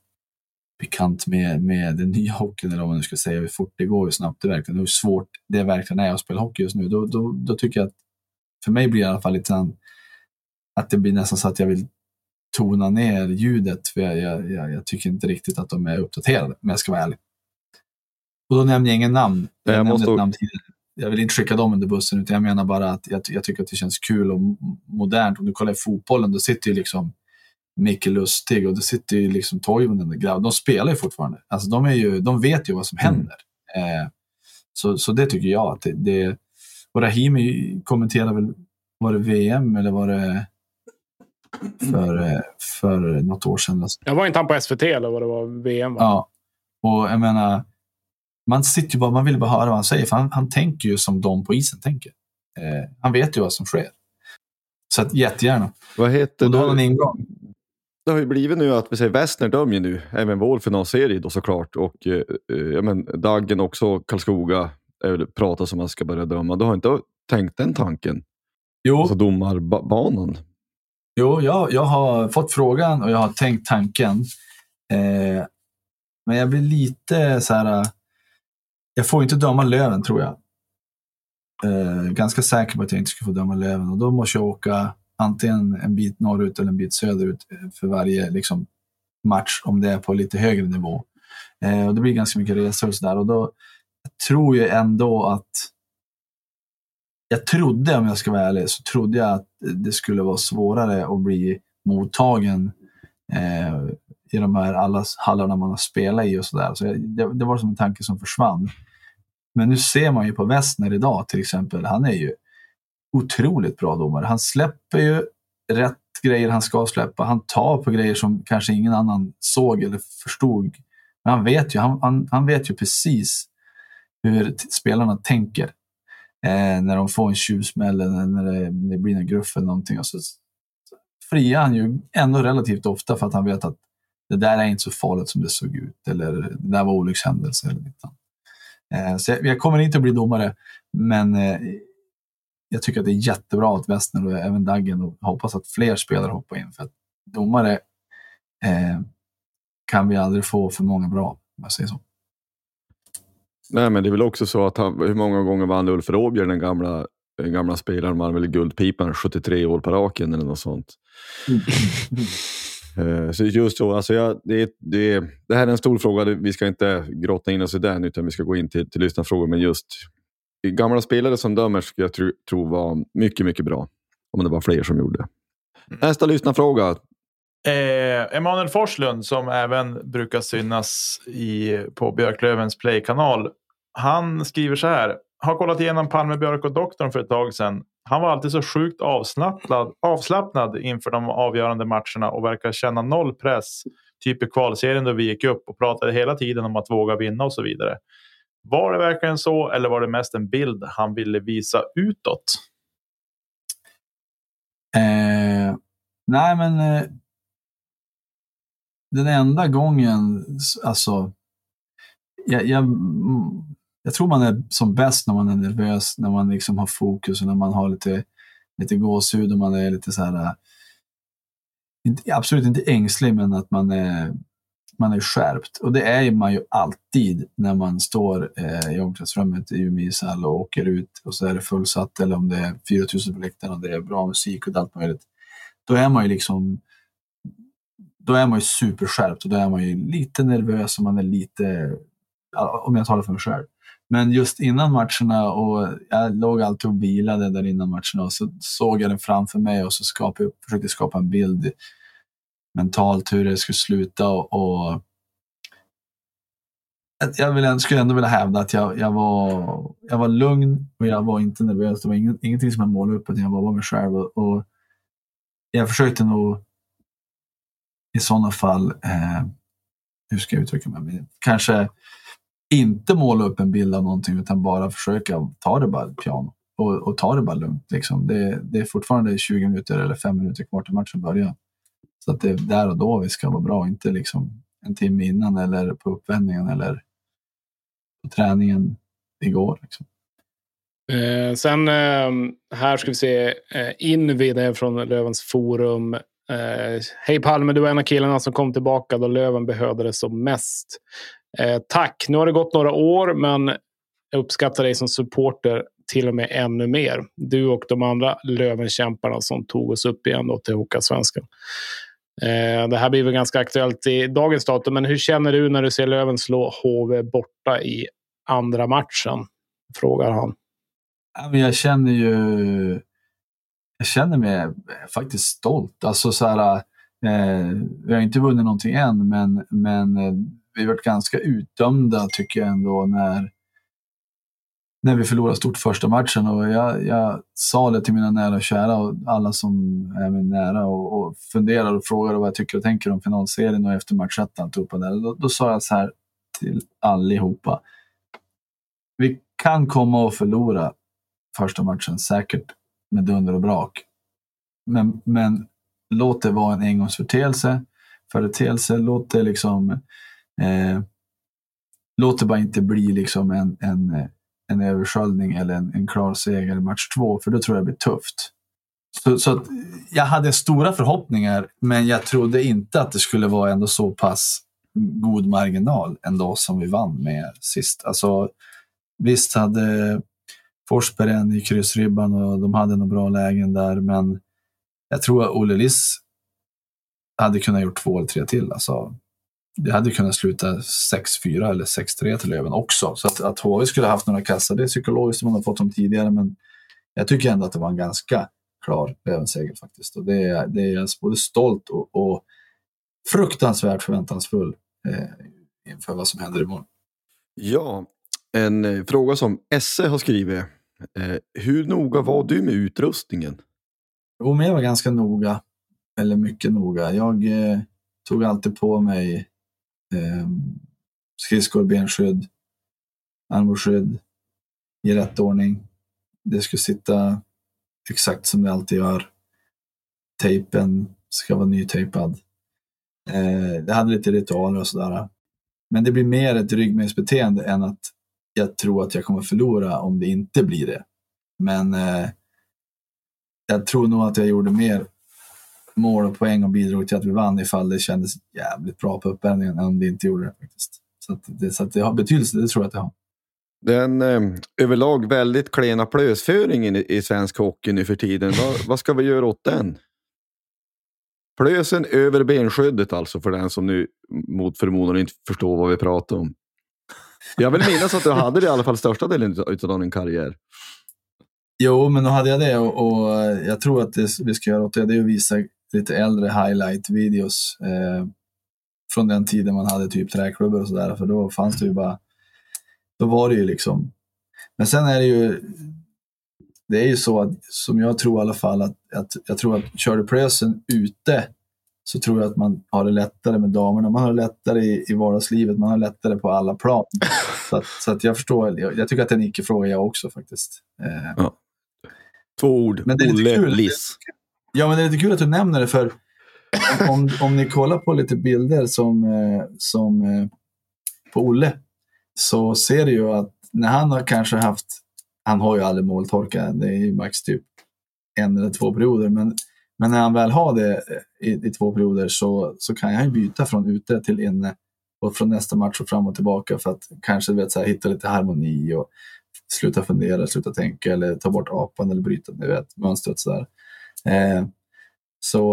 bekant med, med den nya hockeyn, eller vad man nu ska säga, hur fort det går, hur snabbt det verkligen hur svårt det verkligen är att spela hockey just nu, då, då, då tycker jag att för mig blir det i alla fall lite att det blir nästan så att jag vill tona ner ljudet, för jag, jag, jag, jag tycker inte riktigt att de är uppdaterade, om jag ska vara ärlig. Och då nämner jag ingen namn. Jag, jag, måste... namn jag vill inte skicka dem under bussen, utan jag menar bara att jag, jag tycker att det känns kul och modernt. Om du kollar i fotbollen, då sitter ju liksom Micke Lustig och det sitter ju liksom Toivonen grabb. De spelar ju fortfarande. Alltså de, är ju, de vet ju vad som mm. händer. Eh, så, så det tycker jag. Att det, det, och Rahimi kommenterade väl, var det VM eller var det för, för något år sedan? Jag var inte han på SVT eller vad det var VM? Va? Ja, och jag menar, man sitter ju bara, man vill bara höra vad han säger, för han, han tänker ju som de på isen tänker. Eh, han vet ju vad som sker. Så att jättegärna. Vad heter och då har ingång det har ju blivit nu att vi säger Westner dömer ju nu, även vår finalserie då såklart. Och eh, eh ja, men Daggen också, Karlskoga, pratar som att man ska börja döma. Du har inte tänkt den tanken? Jo. Alltså domarbanan? Jo, jag, jag har fått frågan och jag har tänkt tanken. Eh, men jag blir lite så här. Jag får inte döma Löven tror jag. Eh, ganska säker på att jag inte ska få döma Löven och då måste jag åka antingen en bit norrut eller en bit söderut för varje liksom, match om det är på lite högre nivå. Eh, och det blir ganska mycket resor och sådär. Och då jag tror jag ändå att jag trodde, om jag ska vara ärlig, så trodde jag att det skulle vara svårare att bli mottagen eh, i de här alla hallarna man har spelat i och sådär. Så, det, det, var som en tanke som försvann. Men nu ser man ju på Westner idag till exempel, han är ju otroligt bra domare. Han släpper ju rätt grejer han ska släppa. Han tar på grejer som kanske ingen annan såg eller förstod. Men han vet ju, han, han, han vet ju precis hur spelarna tänker. Eh, när de får en tjuvsmäll eller när det, det blir en gruff eller någonting. Och så friar han ju ändå relativt ofta för att han vet att det där är inte så farligt som det såg ut. Eller det där var olyckshändelse. Eller något annat så jag, jag, kommer inte att bli domare, men eh, jag tycker att det är jättebra att Westner och även Daggen och hoppas att fler spelare hoppar in. För att domare eh, kan vi aldrig få för många bra, om jag säger så. Nej, men det är väl också så att han, hur många gånger vann Ulf Råbjer, den gamla, den gamla spelaren, vann väl Guldpipan 73 år på raken eller något sånt. Eh, så just så, alltså jag, det, det, det här är en stor fråga, vi ska inte grotta in oss i den utan vi ska gå in till, till lyssnarfrågor. Men just gamla spelare som dömer skulle jag tro, tro var mycket, mycket bra. Om det var fler som gjorde. Nästa lyssnarfråga. Eh, Emanuel Forslund som även brukar synas i, på Björklövens Play-kanal. Han skriver så här. Har kollat igenom Palme, Björk och Doktorn för ett tag sedan. Han var alltid så sjukt avslappnad, avslappnad inför de avgörande matcherna och verkar känna noll press. Typ i kvalserien då vi gick upp och pratade hela tiden om att våga vinna och så vidare. Var det verkligen så eller var det mest en bild han ville visa utåt? Eh, nej, men eh, den enda gången, alltså, jag, jag, mm, jag, tror man är som bäst när man är nervös, när man liksom har fokus och när man har lite, lite gåshud och man är lite så här, äh, inte, absolut inte ängslig, men att man är man är skärpt. Och det är man ju alltid när man står eh, i omklädningsrummet i Umeå ishall och åker ut och så är det fullsatt eller om det är 4000 på läktaren och det är bra musik och allt möjligt. Då är man ju liksom då är man ju superskärpt och då är man ju lite nervös och man är lite, om jag talar för mig själv. Men just innan matcherna och jag låg alltid och vilade där innan matcherna och så såg jag den framför mig och så skapade, försökte skapa en bild mentalt hur det skulle sluta. och, och jag vill, skulle ändå vilja hävda att jag, jag, var, jag var lugn och jag var inte nervös. Det var inget, ingenting som jag målade upp, utan jag var bara mig själv. Och, och jag försökte nog i sådana fall, eh, hur ska jag uttrycka mig, kanske inte måla upp en bild av någonting utan bara försöka ta det bara piano och, och ta det bara lugnt. Liksom. Det, det, är fortfarande 20 minuter eller 5 minuter kvar till matchen börjar. Så att det är där och då vi ska vara bra, inte liksom en timme innan eller på uppvärmningen eller på träningen igår. Liksom. Eh, sen eh, här ska vi se eh, Invi, är från Lövens forum. Eh, Hej Palme, du var en av killarna som kom tillbaka då Löven behövde det som mest. Eh, tack, nu har det gått några år men jag uppskattar dig som supporter till och med ännu mer. Du och de andra Lövenkämparna som tog oss upp igen då till Hockeyallsvenskan. Eh, det här blir väl ganska aktuellt i dagens datum, men hur känner du när du ser Löven slå HV borta i andra matchen? Frågar han. Jag känner ju... Jag känner mig faktiskt stolt. Alltså så här, eh, vi har inte vunnit någonting än, men, men eh, vi varit ganska utdömda tycker jag ändå när, när vi förlorade stort första matchen. Och jag, jag sa det till mina nära och kära och alla som är mig nära och, och funderar och frågar vad jag tycker och tänker om finalserien och efter matchettan. Då, då sa jag så här till allihopa. Vi kan komma och förlora första matchen, säkert med dunder och brak. Men, men låt det vara en engångsföreteelse. Företeelse, låt det liksom eh, låt det bara inte bli liksom en, en, en översköljning eller en, en klar seger i match två, för då tror jag det blir tufft. Så, så att, jag hade stora förhoppningar, men jag trodde inte att det skulle vara ändå så pass god marginal ändå som vi vann med sist. Alltså, visst hade Forsberg en i kryssribban och de hade några bra lägen där, men jag tror att Olle Liss hade kunnat gjort två eller tre till. Alltså, det hade kunnat sluta 6-4 eller 6-3 till Löven också. Så att, att HV skulle haft några kassar, det är psykologiskt, man har fått dem tidigare, men jag tycker ändå att det var en ganska klar Lövenseger faktiskt. Och det, är, det är jag både stolt och, och fruktansvärt förväntansfull eh, inför vad som händer imorgon. Ja, en eh, fråga som Esse har skrivit. Eh, hur noga var du med utrustningen? Jo, men jag var ganska noga, eller mycket noga. Jag eh, tog alltid på mig Ehm, skridskor, benskydd, armbågsskydd i rätt ordning. Det ska sitta exakt som det alltid gör. Tejpen ska vara nytejpad. Eh, det hade lite ritualer och sådär. Men det blir mer ett ryggmärgsbeteende än att jag tror att jag kommer förlora om det inte blir det. Men eh, jag tror nog att jag gjorde mer mål och poäng och bidrog till att vi vann ifall det kändes jävligt bra på uppvärmningen än om det inte gjorde det. faktiskt. Så, att det, så att det har betydelse, det tror jag att det har. Den eh, överlag väldigt klena plösföringen i, i svensk hockey nu för tiden. vad, vad ska vi göra åt den? Plösen över benskyddet alltså för den som nu mot förmodan inte förstår vad vi pratar om. Jag vill minnas att du hade det i alla fall största delen av din karriär. Jo, men då hade jag det och, och jag tror att det vi ska göra åt det, det är att visa lite äldre highlight-videos eh, från den tiden man hade typ träklubbor och sådär. För då fanns det ju bara, då var det ju liksom. Men sen är det ju, det är ju så att, som jag tror i alla fall, att, att jag tror att kör du prösen ute så tror jag att man har det lättare med damerna. Man har det lättare i, i vardagslivet, man har det lättare på alla plan. Så, att, så att jag förstår, jag, jag, tycker att det är en icke-fråga jag också faktiskt. Eh, ja. Två ord, men det är Olle. Liss. Ja, men det är lite kul att du nämner det, för om, om ni kollar på lite bilder som, eh, som eh, på Olle, så ser du ju att när han har kanske haft, han har ju aldrig måltorka, det är ju max typ en eller två perioder, men, men när han väl har det eh, i, i två perioder så, så kan han ju byta från ute till inne och från nästa match och fram och tillbaka för att kanske vet, så här, hitta lite harmoni och sluta fundera, sluta tänka eller ta bort apan eller bryta ni vet, mönstret. Så där. Eh, så,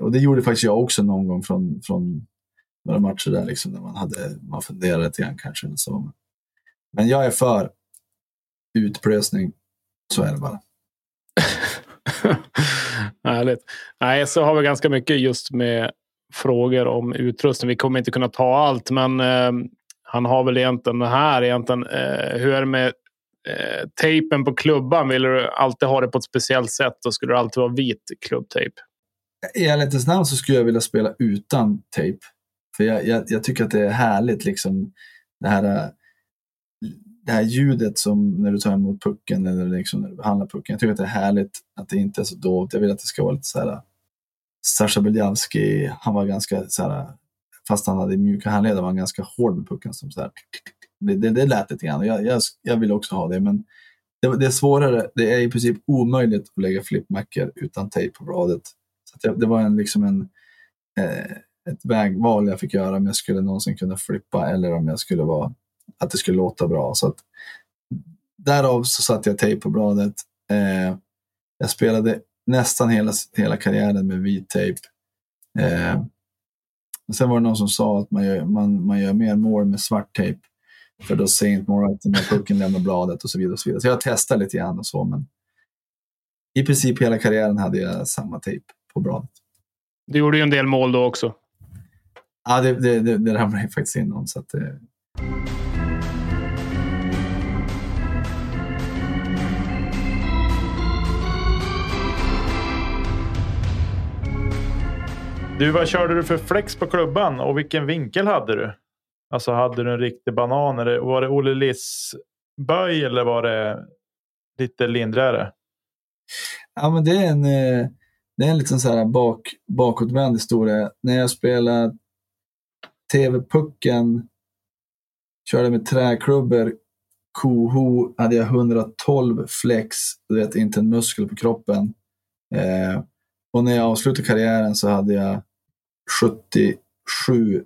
och det gjorde faktiskt jag också någon gång från, från några matcher där liksom, när man, hade, man funderade lite grann kanske. Eller så. Men jag är för utplösning, så är det bara. Härligt. Nej, så har vi ganska mycket just med frågor om utrustning. Vi kommer inte kunna ta allt, men eh, han har väl egentligen det här. Egentligen, eh, hur är det med eh, tejpen på klubban? Vill du alltid ha det på ett speciellt sätt och skulle det alltid vara vit klubbtejp? I ärlighetens namn så skulle jag vilja spela utan tejp. För jag, jag, jag, tycker att det är härligt, liksom, det, här, det här ljudet som när du tar emot pucken eller liksom när du behandlar pucken. Jag tycker att det är härligt att det inte är så dovt. Jag vill att det ska vara lite så här Sasha Beljavski, han var ganska så här, fast han hade mjuka handleder var han ganska hård med pucken. Som så här, det, det, det lät lite grann. Jag, jag, jag vill också ha det, men det, det, är svårare. Det är i princip omöjligt att lägga flippmackor utan tejp på bladet. Så det, det, var en, liksom en, eh, ett vägval jag fick göra om jag skulle någonsin kunna flippa eller om jag skulle vara, att det skulle låta bra. Så att, därav så satte jag tejp på bladet. Eh, jag spelade nästan hela, hela karriären med vit tejp. Eh, sen var det någon som sa att man gör, man, man gör mer mål med svart tejp. För då ser inte målvakten när pucken lämnar bladet och så vidare. Och så, vidare. så jag testade lite grann och så. Men i princip hela karriären hade jag samma tejp på bladet. Du gjorde ju en del mål då också. Ja, det, det, det, det ramlade jag faktiskt in om. Så att, eh... Du, vad körde du för flex på klubban och vilken vinkel hade du? Alltså hade du en riktig banan? Eller var det Olle Liss böj eller var det lite lindrigare? Ja, men det är en, eh, det är en liten så här bak, bakåtvänd historia. När jag spelade TV-pucken, körde med träklubbor, koho, hade jag 112 flex, du vet inte en muskel på kroppen. Eh, och när jag avslutade karriären så hade jag 70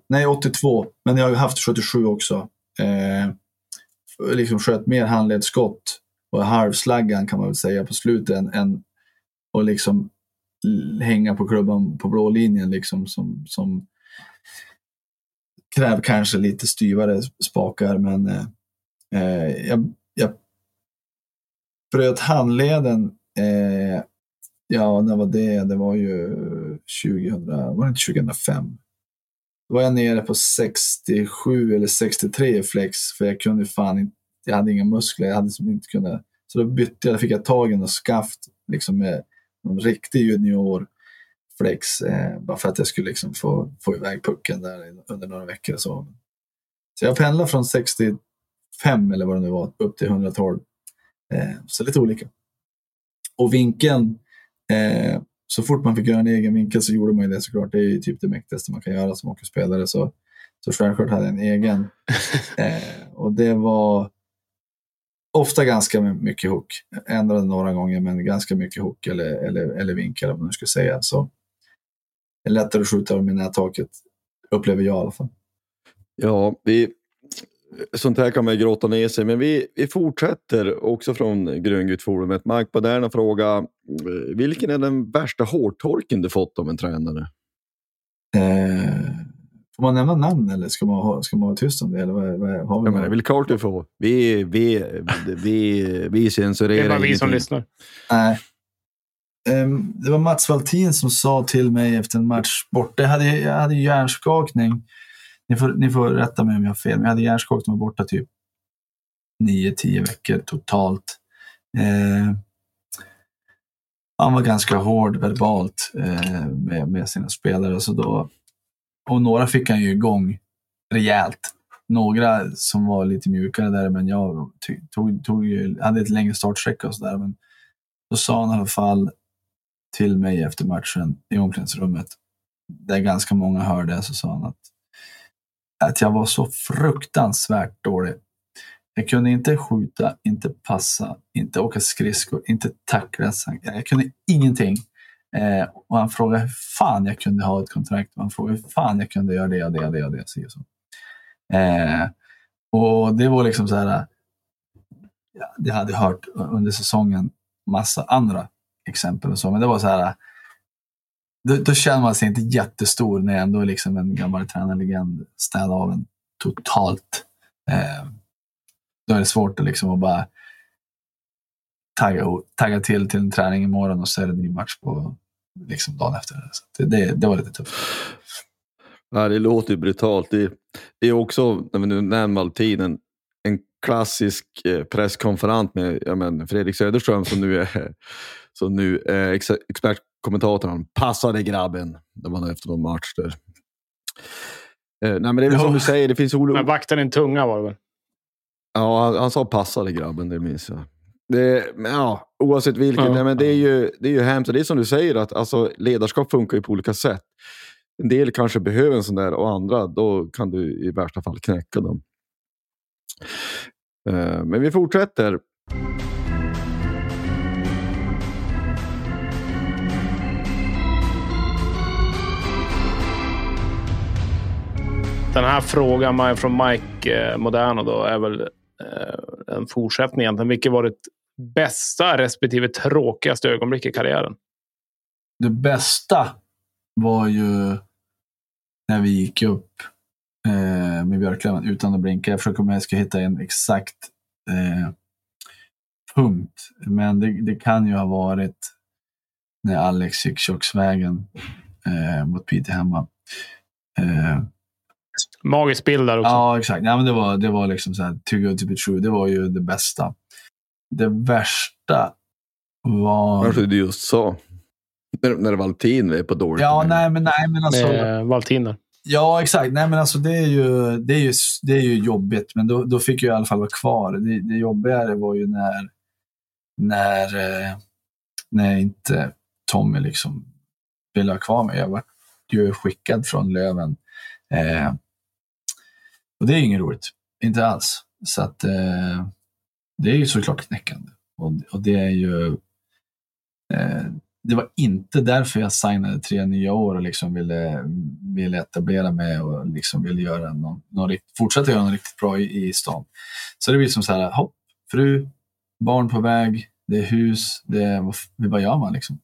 nej 82, men jag har haft 77 också. Eh, liksom sköt mer handledsskott och halvslaggan kan man väl säga på slutet än, än och liksom hänga på klubban på blå linjen liksom som, som kräver kanske lite styvare spakar men eh, eh jag, jag bröt handleden eh, Ja, när var det? Det var ju 2000, var det inte 2005? Då var jag nere på 67 eller 63 flex för jag kunde fan inte, jag hade inga muskler, jag hade som inte kunnat. Så då bytte jag, fick jag tag i något skaft liksom med någon riktig junior flex eh, bara för att jag skulle liksom få, få iväg pucken där under några veckor. Så, så jag pendlade från 65 eller vad det nu var upp till 112. Eh, så lite olika. Och vinkeln Eh, så fort man fick göra en egen vinkel så gjorde man ju det såklart. Det är ju typ det mäktigaste man kan göra som hockeyspelare. Så, så självklart hade jag en egen. Eh, och det var ofta ganska mycket hook. Ändrade några gånger, men ganska mycket hook eller, eller, eller vinkel om man ska säga. Så det är lättare att skjuta med nättaket, upplever jag i alla fall. Ja, vi, sånt här kan man gråta ner sig, men vi, vi fortsätter också från Gröngutforumet. Mark Baderna fråga eh, vilken är den värsta hårtorken du fått av en tränare? Eh, får man nämna namn eller ska man, ha, ska man vara tyst om det? Eller vad, vad, har vi ja, men det är väl klart du får. Vi, vi, vi, vi censurerar Det är bara vi som lyssnar. Nej. Um, det var Mats Valtin som sa till mig efter en match borta. Jag hade, jag hade hjärnskakning ni får, ni får rätta mig om jag har fel, men jag hade hjärnskakning var borta typ 9-10 veckor totalt. Eh, han var ganska hård verbalt eh, med, med sina spelare. Så då, och några fick han ju igång rejält. Några som var lite mjukare där, men jag tog, tog, hade ett längre startsträcka och sådär. Men då sa han i alla fall till mig efter matchen i omklädningsrummet, där ganska många hörde, så sa han att att jag var så fruktansvärt dålig. Jag kunde inte skjuta, inte passa, inte åka skridskor, inte tackla. Jag kunde ingenting. Eh, och han frågade hur fan jag kunde ha ett kontrakt. Och han frågade hur fan jag kunde göra det och det och det och det. Så. Eh, och det var liksom så här. Ja, det hade jag hört under säsongen massa andra exempel och så, men det var så här då, då, känner man sig inte jättestor när ändå liksom en gammal tränarlegend städar av en totalt. Eh, då är det svårt att liksom att bara tagga, tagga till till en träning imorgon och så är det en ny match på liksom dagen efter. Så det, det, det var lite tufft. Nej, det låter ju brutalt. Det, det är också, när vi nu nämner Maltinen, en klassisk eh, presskonferens med men, Fredrik Söderström som nu är, som nu är ex expertkommentatorn. Passade grabben. Det var efter någon match där. Eh, nej, men det är väl som du säger, det finns olika... Men vakten din tunga var det väl? Ja, han, han sa passade grabben, det minns jag. Det, men ja, oavsett vilket, Ja. nej, men det, är ju, det är ju hemskt. Och Det är som du säger, att alltså, ledarskap funkar ju på olika sätt. En del kanske behöver en sån där och andra, då kan du i värsta fall knäcka dem. Eh, Men vi fortsätter. Den här frågan från Mike Moderna Moderno då är väl eh, en fortsättning egentligen. Vilket var ditt bästa respektive tråkigaste ögonblick i karriären? Det bästa var ju när vi gick upp eh, med Björklöven utan att blinka. Jag försöker om jag ska hitta en exakt eh, punkt. Men det, det kan ju ha varit när Alex gick köksvägen eh, mot Piteå hemma. Eh, Magisk bild där också. Ja, exakt. Ja, men det, var, det var liksom så här, too good to be true. Det var ju det bästa. Det värsta var... Kanske du just sa. När, när Valtin är på dåligt Ja, nej, men, nej, men alltså... Med Valtin där. Ja, exakt. Nej, men alltså, det, är ju, det, är ju, det är ju jobbigt, men då, då fick jag i alla fall vara kvar. Det, det jobbigare var ju när, när, eh, när inte Tommy liksom ville ha kvar mig. Jag var ju skickad från Löven. Eh, och det är ju inget roligt. Inte alls. Så att eh, det är ju såklart knäckande. Och, och det är ju... Eh, det var inte därför jag signade tre nya år och liksom ville, ville etablera mig och liksom ville göra någon, någon, fortsätta göra något riktigt bra i, i stan. Så det blir som så här, hopp, fru, barn på väg, det är hus, det är, vad, vad gör man liksom?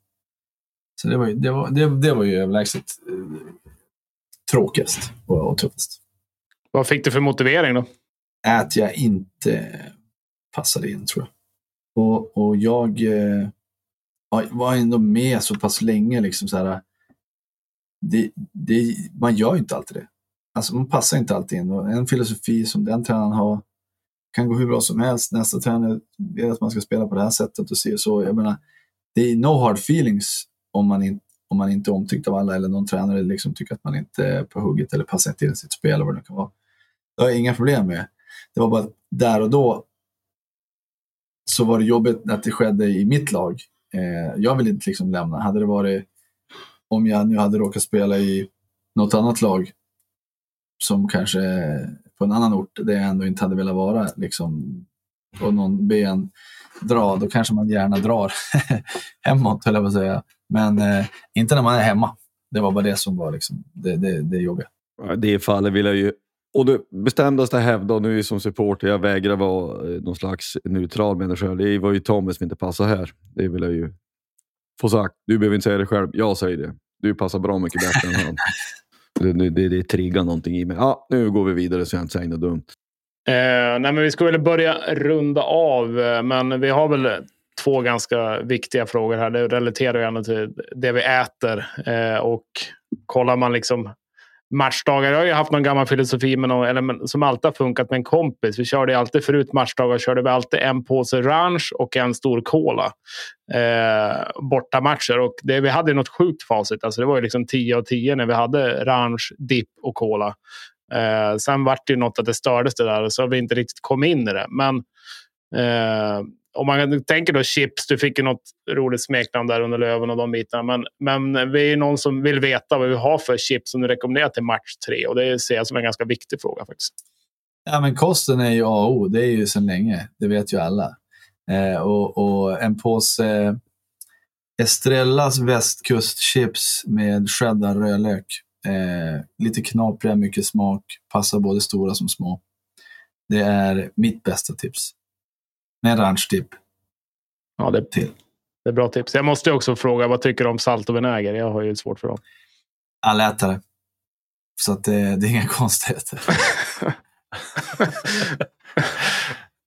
Så det var, det var, det, det var ju överlägset eh, tråkigast och, och tuffast. Vad fick du för motivering då? Att jag inte passade in tror jag. Och, och jag eh, var- ändå med så pass länge. Liksom så här, det, det, man gör ju inte alltid det. Alltså man passar inte alltid in. Och en filosofi som den tränaren har kan gå hur bra som helst. Nästa tränare vill att man ska spela på det här sättet och se och så. Jag menar, det är no hard feelings om man, in, om man inte är omtyckt av alla eller någon tränare liksom tycker att man inte är på hugget eller passar inte in i sitt spel eller vad det kan vara. Det har jag inga problem med. Det var bara där och då så var det jobbigt att det skedde i mitt lag. Eh, jag vill inte liksom lämna. Hade det varit om jag nu hade råkat spela i något annat lag som kanske på en annan ort där jag ändå inte hade velat vara liksom, och någon ben dra, då kanske man gärna drar hemåt, höll jag på att säga. Men eh, inte när man är hemma. Det var bara det som var liksom, det, det, det jobbiga. I det fallet vill jag ju... Och det bestämdaste hävda, och nu som supporter, jag vägrar vara eh, någon slags neutral människa. Det var ju Tommy som inte passar här. Det vill jag ju få sagt. Du behöver inte säga det själv, jag säger det. Du passar bra mycket bättre än han. Det, det, det, det triggar någonting i mig. Ja, nu går vi vidare så jag inte säger något dumt. Eh, nej, men vi ska väl börja runda av, eh, men vi har väl två ganska viktiga frågor här. Det relaterar ju ändå till det vi äter. Eh, och kollar man liksom matchdagar. Jag har ju haft någon gammal filosofi med någon, eller, som alltid har funkat med en kompis. Vi körde alltid förut matchdagar körde vi alltid en påse ranch och en stor cola. Eh, bortamatcher. Och det, vi hade något sjukt facit. Alltså det var ju liksom 10 av 10 när vi hade ranch, dipp och cola. Eh, sen vart det ju något att det stördes det där och så har vi inte riktigt kommit in i det. Men eh, om man tänker då chips, du fick ju något roligt smeknamn där under Löven och de bitarna. Men, men vi är ju någon som vill veta vad vi har för chips som du rekommenderar till match tre. Och det ser jag som en ganska viktig fråga faktiskt. Ja, men kosten är ju A och O. Det är ju sedan länge. Det vet ju alla. Eh, och, och en påse Estrellas västkustchips med cheddar rödlök. Eh, lite knapriga, mycket smak. Passar både stora som små. Det är mitt bästa tips. Med en ranchdipp Ja, det, till. det är bra tips. Jag måste också fråga, vad tycker du om salt och vinäger? Jag har ju svårt för dem. Allätare. Så att det, det är inga konstigheter.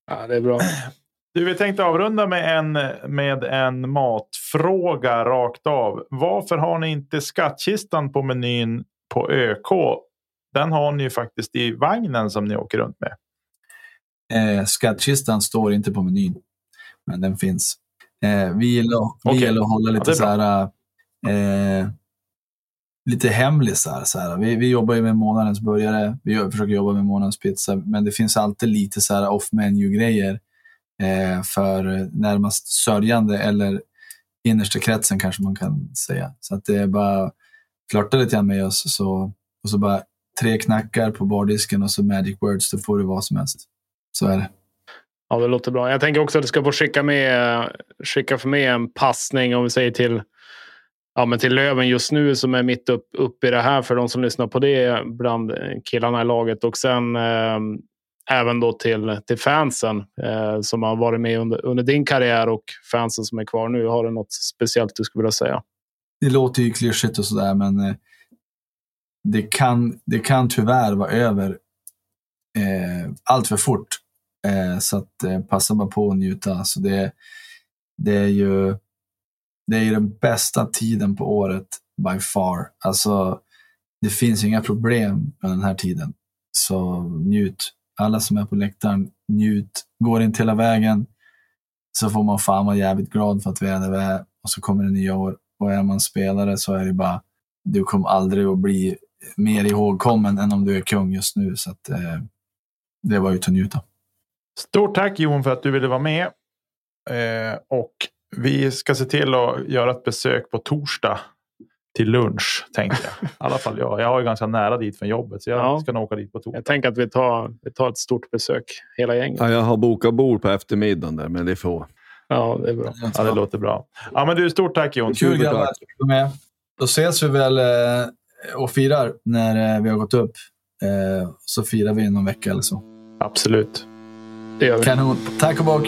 ja, det är bra. Du, vi tänkte avrunda med en, med en matfråga rakt av. Varför har ni inte skattkistan på menyn på ÖK den har ni ju faktiskt i vagnen som ni åker runt med. Eh, skattkistan står inte på menyn, men den finns. Eh, vi gillar, vi Okej. gillar att hålla Ja, lite är så här, eh, lite hemlisar. Så här. Vi, vi jobbar ju med månadens burgare, vi gör, försöker jobba med månadens pizza, men det finns alltid lite så här off-menu-grejer eh, för närmast sörjande eller innersta kretsen kanske man kan säga. Så att det är bara flörta lite grann med oss så, och så bara tre knackar på bardisken och så magic words, då får du vad som helst. Så är det. Ja, det låter bra. Jag tänker också att du ska få skicka med, skicka för med en passning om vi säger till, ja, men till Löven just nu som är mitt upp, upp i det här för de som lyssnar på det bland killarna i laget. Och sen eh, även då till, till fansen eh, som har varit med under, under din karriär och fansen som är kvar nu. Har du något speciellt du skulle vilja säga? det låter ju klyschigt och sådär, men eh, det, kan, det kan tyvärr vara över eh, allt för fort. Eh, så att eh, passa bara på att njuta. Så det, det är ju det är ju den bästa tiden på året by far. Alltså, det finns ju inga problem med den här tiden. Så njut. Alla som är på läktaren, njut. Går inte hela vägen så får man fan vara jävligt glad för att vi är där vi är. Och så kommer det nya år. Och är man spelare så är det bara, du kommer aldrig att bli mer ihågkommen än om du är kung just nu. Så att, eh, det var ju att njuta. Stort tack Jon för att du ville vara med. Eh, och vi ska se till att göra ett besök på torsdag till lunch, tänker jag. I alla fall jag. Jag har ju ganska nära dit från jobbet, så jag Ja. ska nog åka dit på torsdag. Jag tänker att vi tar, vi tar ett stort besök, hela gänget. Ja, jag har bokat bord på eftermiddagen där, men det får... Ja, det är bra. Ja, det låter bra. Ja, men du, stort tack Jon. Kul grabbar att du med. Då ses vi väl eh, och firar när eh, vi har gått upp. Eh, så firar vi någon vecka eller så. Absolut. Det gör vi. Kanon. Tack och bock.